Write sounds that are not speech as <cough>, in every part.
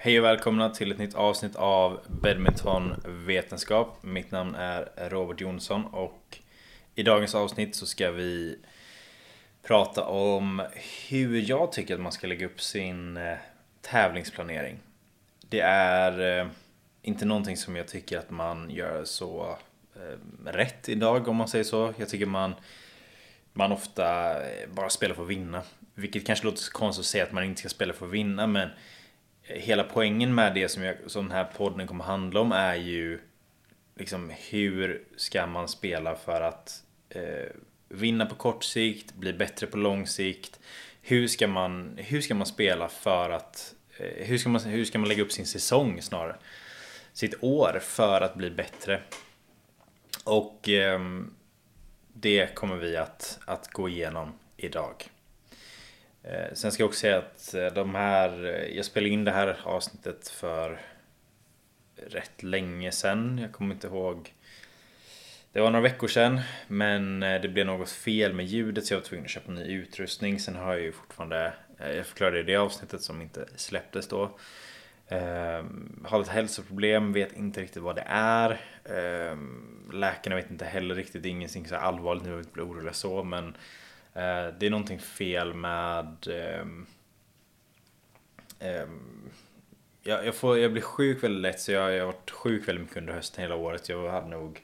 Hej och välkomna till ett nytt avsnitt av Badmintonvetenskap. Mitt namn är Robert Jonsson och i dagens avsnitt så ska vi prata om hur jag tycker att man ska lägga upp sin eh, tävlingsplanering. Det är eh, inte någonting som jag tycker att man gör så eh, rätt idag om man säger så. Jag tycker man, man ofta bara spelar för att vinna. Vilket kanske låter konstigt att säga att man inte ska spela för att vinna men hela poängen med det som, jag, som den här podden kommer handla om är ju liksom hur ska man spela för att eh, vinna på kort sikt, bli bättre på lång sikt. Hur ska man, hur ska man spela för att eh, hur, ska man, hur ska man lägga upp sin säsong snarare? Sitt år för att bli bättre. Och eh, det kommer vi att, att gå igenom idag. Eh, sen ska jag också säga att eh, de här, eh, jag spelade in det här avsnittet för rätt länge sen. Jag kommer inte ihåg. Det var några veckor sedan men det blev något fel med ljudet så jag var tvungen att köpa ny utrustning. Sen har jag ju fortfarande, jag förklarade i det avsnittet som inte släpptes då. har ett hälsoproblem, vet inte riktigt vad det är. läkarna vet inte heller riktigt, det är ingenting så allvarligt nu, jag vill inte bli orolig så men Eh, det är någonting fel med ehm, ehm, um, um, jag, jag, får, jag blir sjuk väldigt lätt så jag, jag har varit sjuk väldigt mycket under hösten hela året. Jag hade nog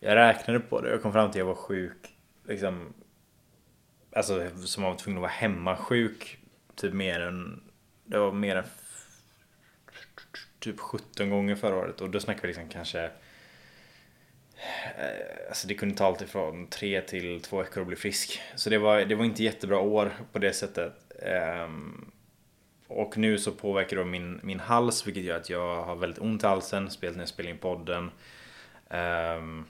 Jag räknade på det och kom fram till att jag var sjuk liksom Alltså som man var tvungen att vara hemma sjuk Typ mer än Det var mer än Typ 17 gånger förra året och då snackar vi liksom kanske Eh, alltså det kunde ta allt ifrån tre till två veckor att bli frisk. Så det var, det var inte jättebra år på det sättet. Um, och nu så påverkar det min, min hals vilket gör att jag har väldigt ont i halsen, speciellt när jag spelar in podden. Um,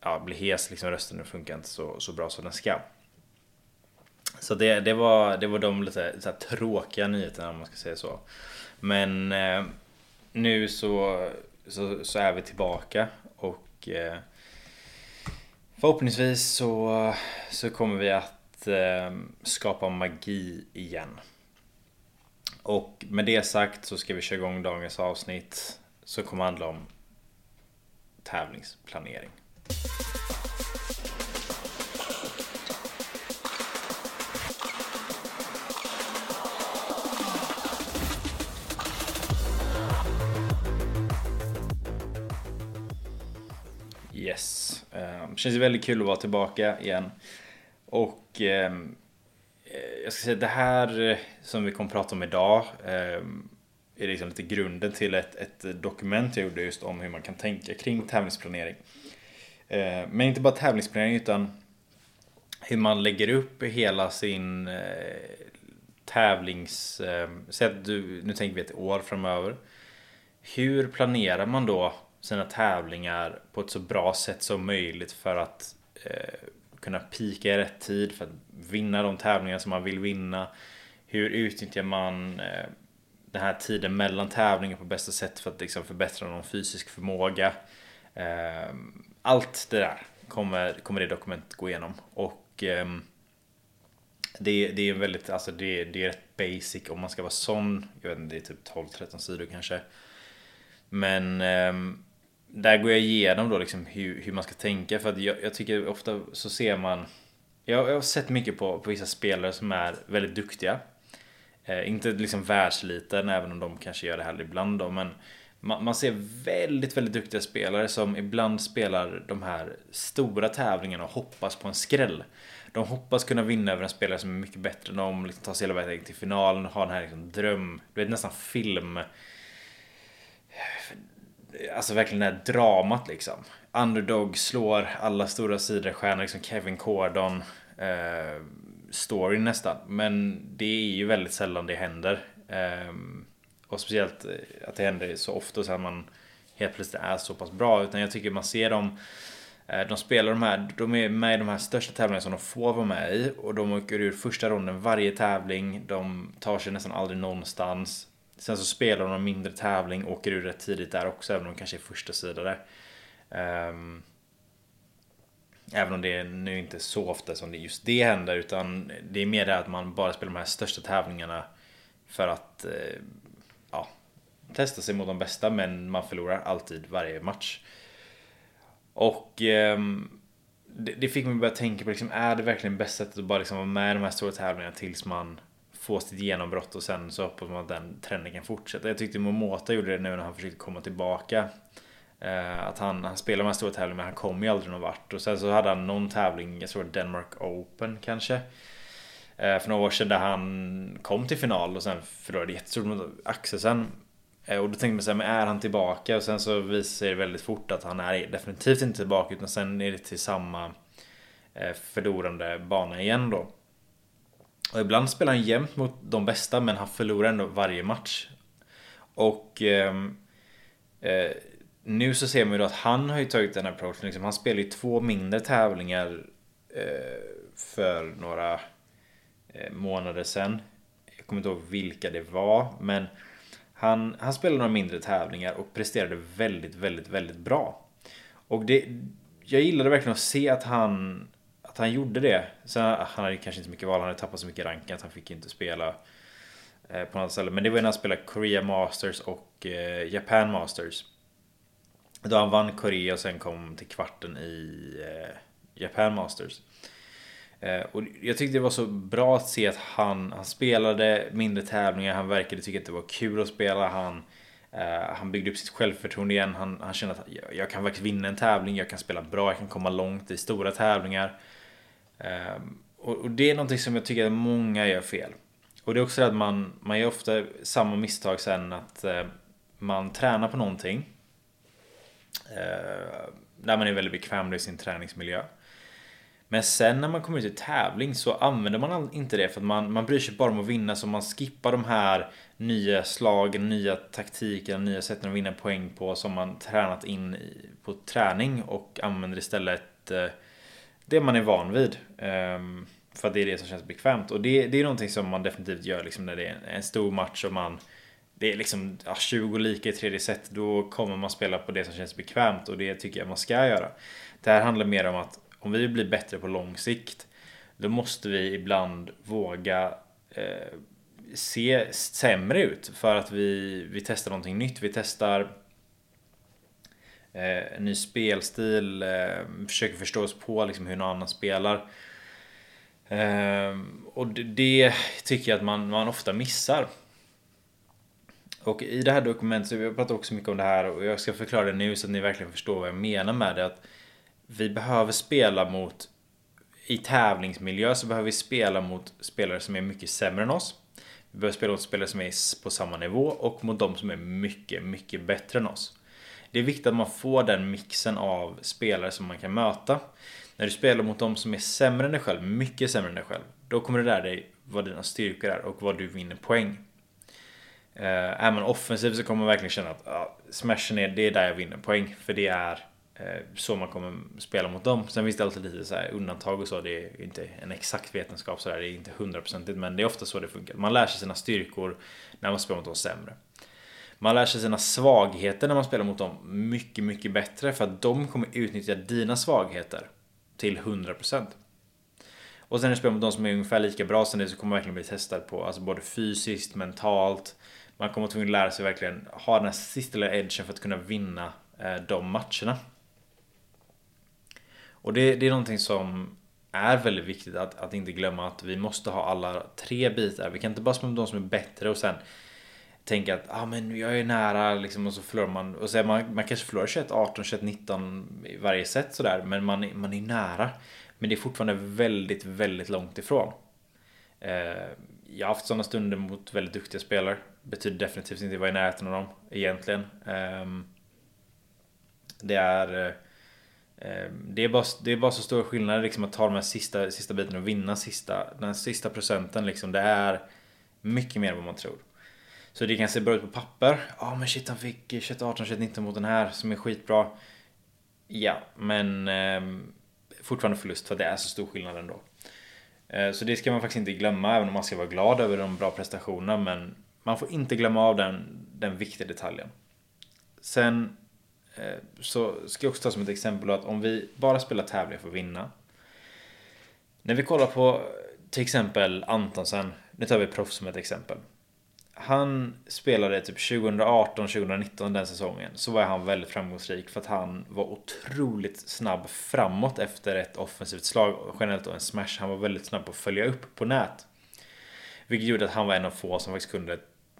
ja, blir hes, liksom rösten funkar inte så, så bra som den ska. Så det, det, var, det var de lite så tråkiga nyheterna om man ska säga så. Men eh, nu så, så, så är vi tillbaka och eh, förhoppningsvis så, så kommer vi att eh, skapa magi igen. Och med det sagt så ska vi köra igång dagens avsnitt som kommer handla om tävlingsplanering. Yes. Um, känns väldigt kul att vara tillbaka igen. Och um, jag ska säga det här eh, som vi kommer prata om idag um, är liksom lite grunden till ett, ett dokument jag gjorde just om hur man kan tänka kring tävlingsplanering. Uh, men inte bara tävlingsplanering utan hur man lägger upp hela sin uh, tävlings... Uh, säg att du, nu tänker vi ett år framöver. Hur planerar man då sina tävlingar på ett så bra sätt som möjligt för att eh, kunna pika i rätt tid för att vinna de tävlingar som man vill vinna. Hur utnyttjar man eh, den här tiden mellan tävlingar på bästa sätt för att liksom förbättra någon fysisk förmåga. Eh, allt det där kommer, kommer det dokumentet gå igenom och eh, det, det är väldigt, alltså det, det är rätt basic om man ska vara sån. Jag vet inte, det är typ 12-13 sidor kanske. Men ehm, där går jag igenom då liksom hur, hur man ska tänka för att jag, jag tycker ofta så ser man jag, jag har sett mycket på, på vissa spelare som är väldigt duktiga. Eh, inte liksom världsliten även om de kanske gör det här ibland då men man, man, ser väldigt, väldigt duktiga spelare som ibland spelar de här stora tävlingarna och hoppas på en skräll. De hoppas kunna vinna över en spelare som är mycket bättre än dem, liksom ta sig hela vägen till finalen, och ha den här liksom dröm, du vet nästan film alltså verkligen det här dramat liksom. Underdog slår alla stora sidostjärnor, liksom Kevin Cordon. Eh, story nästan. Men det är ju väldigt sällan det händer. Eh, och speciellt eh, att det händer så ofta så att man helt plötsligt är så pass bra. Utan jag tycker man ser dem eh, de spelar de här, de är med i de här största tävlingarna som de får vara med i och de åker ur första ronden varje tävling. De tar sig nästan aldrig någonstans. Sen så spelar de någon mindre tävling, åker ur rätt tidigt där också, även om de kanske är första sidare. Um, även om det nu inte är så ofta som det just det händer, utan det är mer det att man bara spelar de här största tävlingarna för att uh, ja, testa sig mot de bästa men man förlorar alltid varje match. Och um, det, det, fick mig att börja tänka på liksom, är det verkligen bästa sättet att bara liksom vara med i de här stora tävlingarna tills man Få sitt genombrott och sen så hoppas man att den trenden kan fortsätta. Jag tyckte Momota gjorde det nu när han försökte komma tillbaka. Eh, att han, han spelade de här stora tävlingarna men han kom ju aldrig någon vart. Och sen så hade han någon tävling, jag tror Denmark Open kanske. Eh, för några år sedan där han kom till final och sen förlorade jättestort mot Axelsen. Eh, och då tänkte man såhär, men är han tillbaka? Och sen så visar sig det väldigt fort att han är definitivt inte tillbaka utan sen är det till samma förlorande bana igen då. Och ibland spelar han jämt mot de bästa men han förlorar ändå varje match. Och eh, eh, nu så ser man ju då att han har ju tagit den här approachen. Liksom, han spelar ju två mindre tävlingar eh, för några eh, månader sedan. Jag kommer inte ihåg vilka det var men han, han spelade några mindre tävlingar och presterade väldigt, väldigt, väldigt bra. Och det, jag gillade verkligen att se att han, att han gjorde det. Sen, ah, han hade kanske inte så mycket val, han hade tappat så mycket rank att han fick inte spela eh, på något ställe. Men det var när han spelade Korea Masters och eh, Japan Masters. Då han vann Korea och sen kom till kvarten i eh, Japan Masters. Eh, och jag tyckte det var så bra att se att han, han spelade mindre tävlingar, han verkade tycka att det var kul att spela. Han, eh, han byggde upp sitt självförtroende igen. Han, han kände att jag, jag kan faktiskt vinna en tävling, jag kan spela bra, jag kan komma långt i stora tävlingar. Ehm, och, det är någonting som jag tycker att många gör fel. Och det är också det att man, man gör ofta samma misstag sen att eh, man tränar på någonting. Eh, där man är väldigt bekväm i sin träningsmiljö. Men sen när man kommer ut i tävling så använder man inte det för att man, man bryr sig bara om att vinna så man skippar de här nya slagen, nya taktiken, nya sätten att vinna poäng på som man tränat in på träning och använder istället eh, det man är van vid. Ehm, för att det är det som känns bekvämt och det, det är någonting som man definitivt gör liksom när det är en stor match och man det är liksom ja, 20 lika i tredje set. Då kommer man spela på det som känns bekvämt och det tycker jag man ska göra. Det här handlar mer om att om vi vill bli bättre på lång sikt då måste vi ibland våga eh, se sämre ut för att vi, vi testar någonting nytt. Vi testar eh, ny spelstil, eh, försöker förstå oss på liksom hur någon annan spelar. Eh, och det, det, tycker jag att man, man ofta missar. Och i det här dokumentet, så vi pratar också mycket om det här och jag ska förklara det nu så att ni verkligen förstår vad jag menar med det. Att vi behöver spela mot i tävlingsmiljö så behöver vi spela mot spelare som är mycket sämre än oss. Vi behöver spela mot spelare som är på samma nivå och mot de som är mycket, mycket bättre än oss. Det är viktigt att man får den mixen av spelare som man kan möta. När du spelar mot de som är sämre än dig själv, mycket sämre än dig själv, då kommer du lära dig vad dina styrkor är och vad du vinner poäng. Eh, uh, är man offensiv så kommer man verkligen känna att ja, smashen är, det är där jag vinner poäng. För det är uh, så man kommer spela mot dem. Sen finns det alltid lite så här undantag och så. Det är inte en exakt vetenskap så där. Det är inte hundraprocentigt men det är ofta så det funkar. Man lär sig sina styrkor när man spelar mot dem sämre. Man lär sig sina svagheter när man spelar mot dem mycket, mycket bättre för att de kommer utnyttja dina svagheter till 100%. Och sen när du spelar mot de som är ungefär lika bra som dig så kommer man verkligen bli testad på alltså både fysiskt, mentalt. Man kommer tvungen att lära sig verkligen ha den här sista lilla edgen för att kunna vinna eh, de matcherna. Och det, det är någonting som är väldigt viktigt att, att inte glömma att vi måste ha alla tre bitar. Vi kan inte bara spela med de som är bättre och sen tänka att ah, men jag är nära liksom, och så förlorar man. Och så man, man kanske förlorar 21, 18, 21, 19 i varje set sådär. Men man, man är nära. Men det är fortfarande väldigt, väldigt långt ifrån. Eh, jag har haft sådana stunder mot väldigt duktiga spelare. Betyder definitivt inte att vara i närheten av dem egentligen. Eh, det är... Eh, eh, det är, bara, det är bara så stora skillnader liksom att ta de här sista, sista biten och vinna sista, den sista procenten liksom. Det är mycket mer än vad man tror. Så det kan se bra ut på papper. Ja men shit han fick 21, 18, 21, 19 mot den här som är skitbra. Ja men eh, fortfarande förlust för det är så stor skillnad ändå. Eh, så det ska man faktiskt inte glömma även om man ska vara glad över de bra prestationerna men man får inte glömma av den, den viktiga detaljen. Sen Eh, så ska jag också ta som ett exempel att om vi bara spelar tävlingar för att vinna. När vi kollar på till exempel Antonsen, nu tar vi proffs som ett exempel han spelade typ 2018-2019 den säsongen så var han väldigt framgångsrik för att han var otroligt snabb framåt efter ett offensivt slag generellt då en smash. Han var väldigt snabb på att följa upp på nät. Vilket gjorde att han var en av få som faktiskt kunde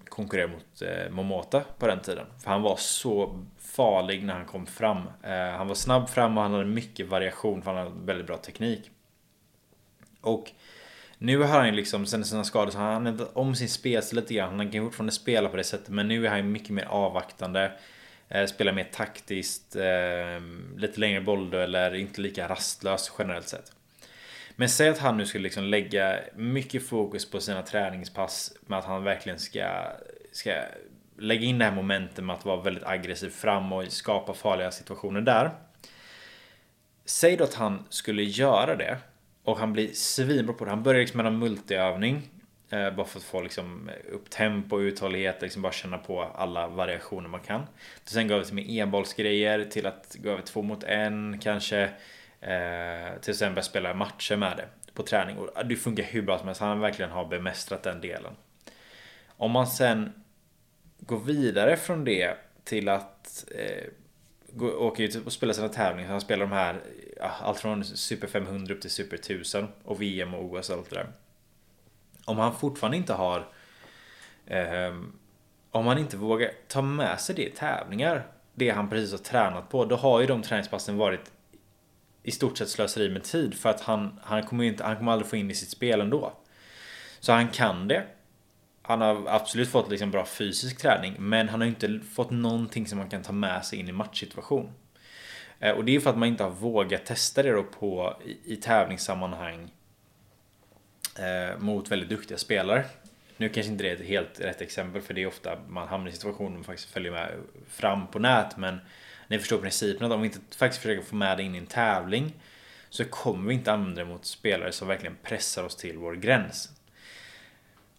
konkurrera mot eh, Momota på den tiden. För han var så farlig när han kom fram. Eh, han var snabb fram och han hade mycket variation för han hade väldigt bra teknik. Och nu har han ju liksom sen sina skador så har han ändrat om sin spelstil lite grann. Han kan fortfarande spela på det sättet men nu är han mycket mer avvaktande. Eh, spelar mer taktiskt, eh, lite längre bolldueller, inte lika rastlös generellt sett. Men säg att han nu skulle liksom lägga mycket fokus på sina träningspass med att han verkligen ska, ska lägga in det här momentet med att vara väldigt aggressiv fram och skapa farliga situationer där. Säg då att han skulle göra det och han blir svinbra på det. Han börjar liksom med en multiövning. Eh, bara för att få liksom upp tempo och uthållighet. Liksom bara känna på alla variationer man kan. Sen går över till med enbollsgrejer, Till att gå över två mot en kanske. Eh, till sen börja spela matcher med det. På träning. Och det funkar hur bra som helst. Han verkligen har bemästrat den delen. Om man sen går vidare från det till att eh, åker ju typ och spelar sina tävlingar. Han spelar de här, allt från Super 500 upp till Super 1000 och VM och OS och allt det där. Om han fortfarande inte har eh, om han inte vågar ta med sig det i tävlingar, det han precis har tränat på, då har ju de träningspassen varit i stort sett slöseri med tid för att han, han kommer inte, han kommer aldrig få in i sitt spel ändå. Så han kan det. Han har absolut fått liksom bra fysisk träning men han har inte fått någonting som man kan ta med sig in i matchsituation. Eh, och det är för att man inte har vågat testa det då på i, i tävlingssammanhang eh, mot väldigt duktiga spelare. Nu kanske inte det är ett helt rätt exempel för det är ofta man hamnar i situationer man faktiskt följer med fram på nät men ni förstår principen att om vi inte faktiskt försöker få med det in i en tävling så kommer vi inte använda det mot spelare som verkligen pressar oss till vår gräns.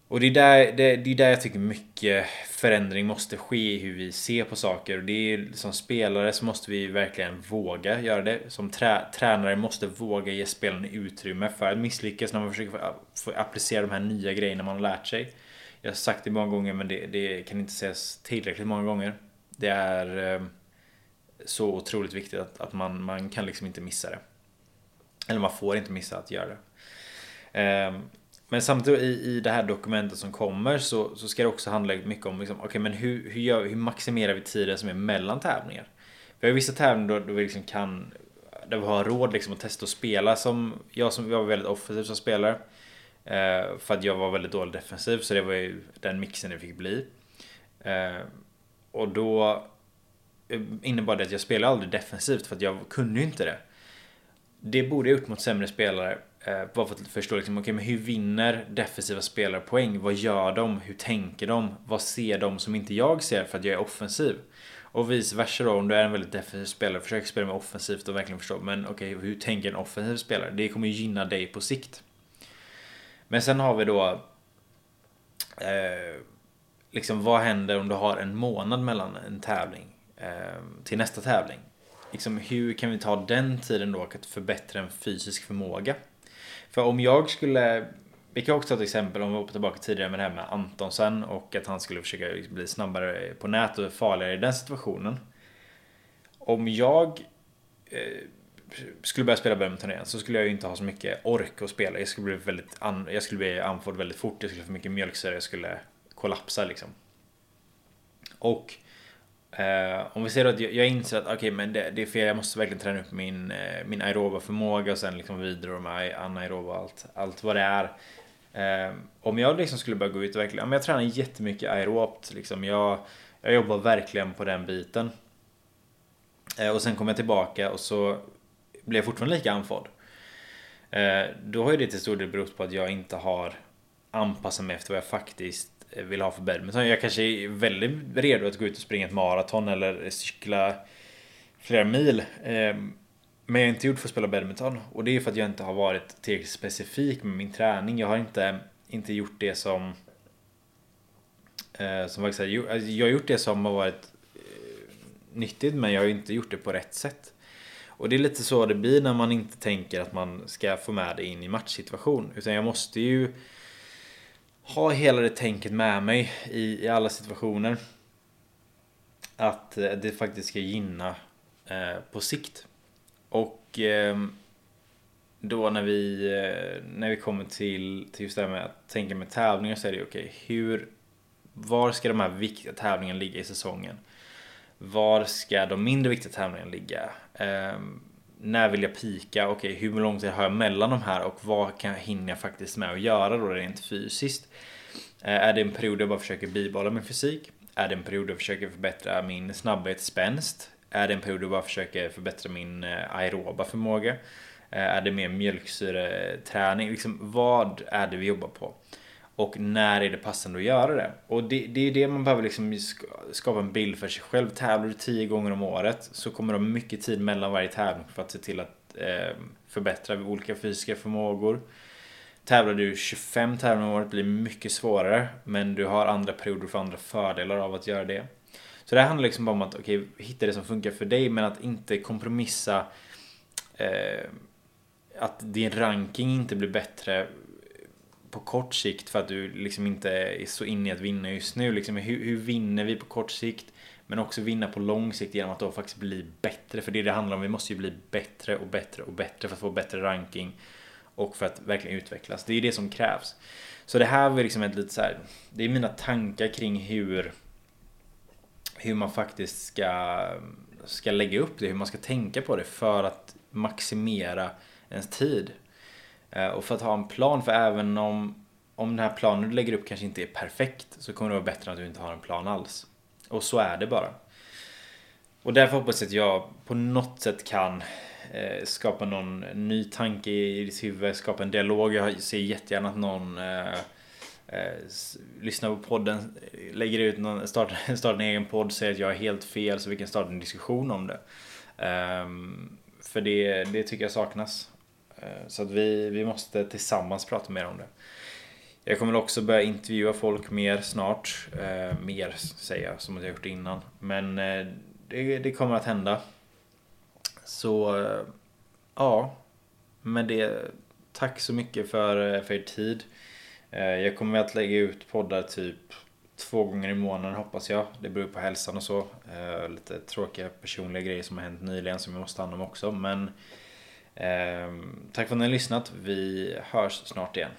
Och det är, där, det, det är där jag tycker mycket förändring måste ske i hur vi ser på saker. Och det är som spelare så måste vi verkligen våga göra det. Som trä, tränare måste våga ge spelarna utrymme för att misslyckas när man försöker få, få applicera de här nya grejerna man har lärt sig. Jag har sagt det många gånger men det, det kan inte sägas tillräckligt många gånger. Det är eh, så otroligt viktigt att, att man, man kan liksom inte missa det. Eller man får inte missa att göra det. Ehm, men samtidigt i, i det här dokumentet som kommer så, så ska det också handla mycket om liksom, okay, men hur, hur, gör, hur maximerar vi tiden som är mellan tävlingar? Vi har vissa tävlingar då, då vi liksom kan där vi har råd liksom att testa att spela som jag som jag var väldigt offensiv som spelare. Eh, för att jag var väldigt dålig defensiv så det var ju den mixen det fick bli. Eh, och då eh, innebar det att jag spelade aldrig defensivt för att jag kunde ju inte det. Det borde jag gjort mot sämre spelare Eh, bara för att förstå liksom, okay, men hur vinner defensiva spelare poäng? Vad gör de? Hur tänker de? Vad ser de som inte jag ser för att jag är offensiv? Och vice versa då, om du är en väldigt defensiv spelare, försök spela med offensivt och verkligen förstå. Men okej, okay, hur tänker en offensiv spelare? Det kommer gynna dig på sikt. Men sen har vi då... Eh, liksom vad händer om du har en månad mellan en tävling eh, till nästa tävling? Liksom, hur kan vi ta den tiden då att förbättra en fysisk förmåga? För om jag skulle vi kan också ta ett exempel om vi hoppar tillbaka tidigare med det här med Antonsen och att han skulle försöka bli snabbare på nät och farligare i den situationen. Om jag eh, skulle börja spela badminton igen så skulle jag ju inte ha så mycket ork att spela. Jag skulle bli väldigt an jag skulle bli andfådd väldigt fort. Jag skulle få mycket mjölksyra. Jag skulle kollapsa liksom. Och Uh, om vi säger att jag, jag inser att okay, men det, det, är fel, jag måste verkligen träna upp min, uh, min aeroba förmåga och sen liksom vidare med anaeroba och allt, allt vad det är. Uh, om jag liksom skulle börja gå ut och verkligen, om jag tränar jättemycket aerobt, liksom, jag, jag jobbar verkligen på den biten. och sen kommer jag tillbaka och så blir jag fortfarande lika andfådd. då har ju det till stor del berott på att jag inte har anpassat mig efter vad jag faktiskt vill ha för badminton. Jag kanske är väldigt redo att gå ut och springa ett maraton eller cykla flera mil. Ehm, men jag är inte gjort för att spela badminton. Och det är för att jag inte har varit tillräckligt specifik med min träning. Jag har inte, inte gjort det som... Eh, som faktiskt, alltså, jag har gjort det som har varit eh, nyttigt men jag har inte gjort det på rätt sätt. Och det är lite så det blir när man inte tänker att man ska få med det in i matchsituation. Utan jag måste ju ha hela det tänket med mig i, i alla situationer. Att eh, det faktiskt ska gynna eh, på sikt. Och eh, då när vi, eh, när vi kommer till, till just det här med att tänka med tävlingar så är det okej, okay, hur, var ska de här viktiga tävlingarna ligga i säsongen? Var ska de mindre viktiga tävlingarna ligga? Eh, när vill jag pika? Okej, okay, hur lång tid har jag mellan de här och vad kan jag hinna faktiskt med att göra då rent fysiskt? Eh, är det en period jag bara försöker bibehålla min fysik? Är det en period jag försöker förbättra min snabbhet, spänst? Är det en period jag bara försöker förbättra min eh, aeroba förmåga? Eh, är det mer mjölksyreträning? Liksom, vad är det vi jobbar på? Och när är det passande att göra det? Och det, det är det man behöver liksom skapa en bild för sig själv. Tävlar du 10 gånger om året så kommer du ha mycket tid mellan varje tävling för att se till att eh, förbättra olika fysiska förmågor. Tävlar du 25 tävlingar om året blir det mycket svårare men du har andra perioder för andra fördelar av att göra det. Så det handlar liksom bara om att okay, hitta det som funkar för dig men att inte kompromissa eh, att din ranking inte blir bättre på kort sikt för att du liksom inte är så inne i att vinna just nu. Liksom, hur, hur vinner vi på kort sikt? Men också vinna på lång sikt genom att då faktiskt bli bättre. För det det handlar om. Vi måste ju bli bättre och bättre och bättre för att få bättre ranking. Och för att verkligen utvecklas. Det är det som krävs. Så det här var liksom ett lite så här, Det är mina tankar kring hur hur man faktiskt ska, ska lägga upp det, hur man ska tänka på det för att maximera ens tid. Eh, och för att ha en plan, för även om, om den här planen du lägger upp kanske inte är perfekt så kommer det vara bättre att du inte har en plan alls. Och så är det bara. Och därför hoppas jag att jag på något sätt kan eh, skapa någon ny tanke i ditt huvud, skapa en dialog. Jag ser jättegärna att någon eh, eh, lyssnar på podden, lägger ut någon, startar, <laughs> startar en egen podd, säger att jag är helt fel så vi kan starta en diskussion om det. Um, för det, det tycker jag saknas. Eh, så att vi, vi måste tillsammans prata mer om det. Jag kommer också börja intervjua folk mer snart. Eh, mer säger jag, som jag jag gjort innan. Men eh, det, det kommer att hända. Så eh, ja, men det tack så mycket för, eh, för er tid. Eh, jag kommer att lägga ut poddar typ två gånger i månaden hoppas jag. Det beror på hälsan och så. Eh, lite tråkiga personliga grejer som har hänt nyligen som jag måste ta hand om också. Men eh, Ehm, tack för att ni har lyssnat. Vi hörs snart igen.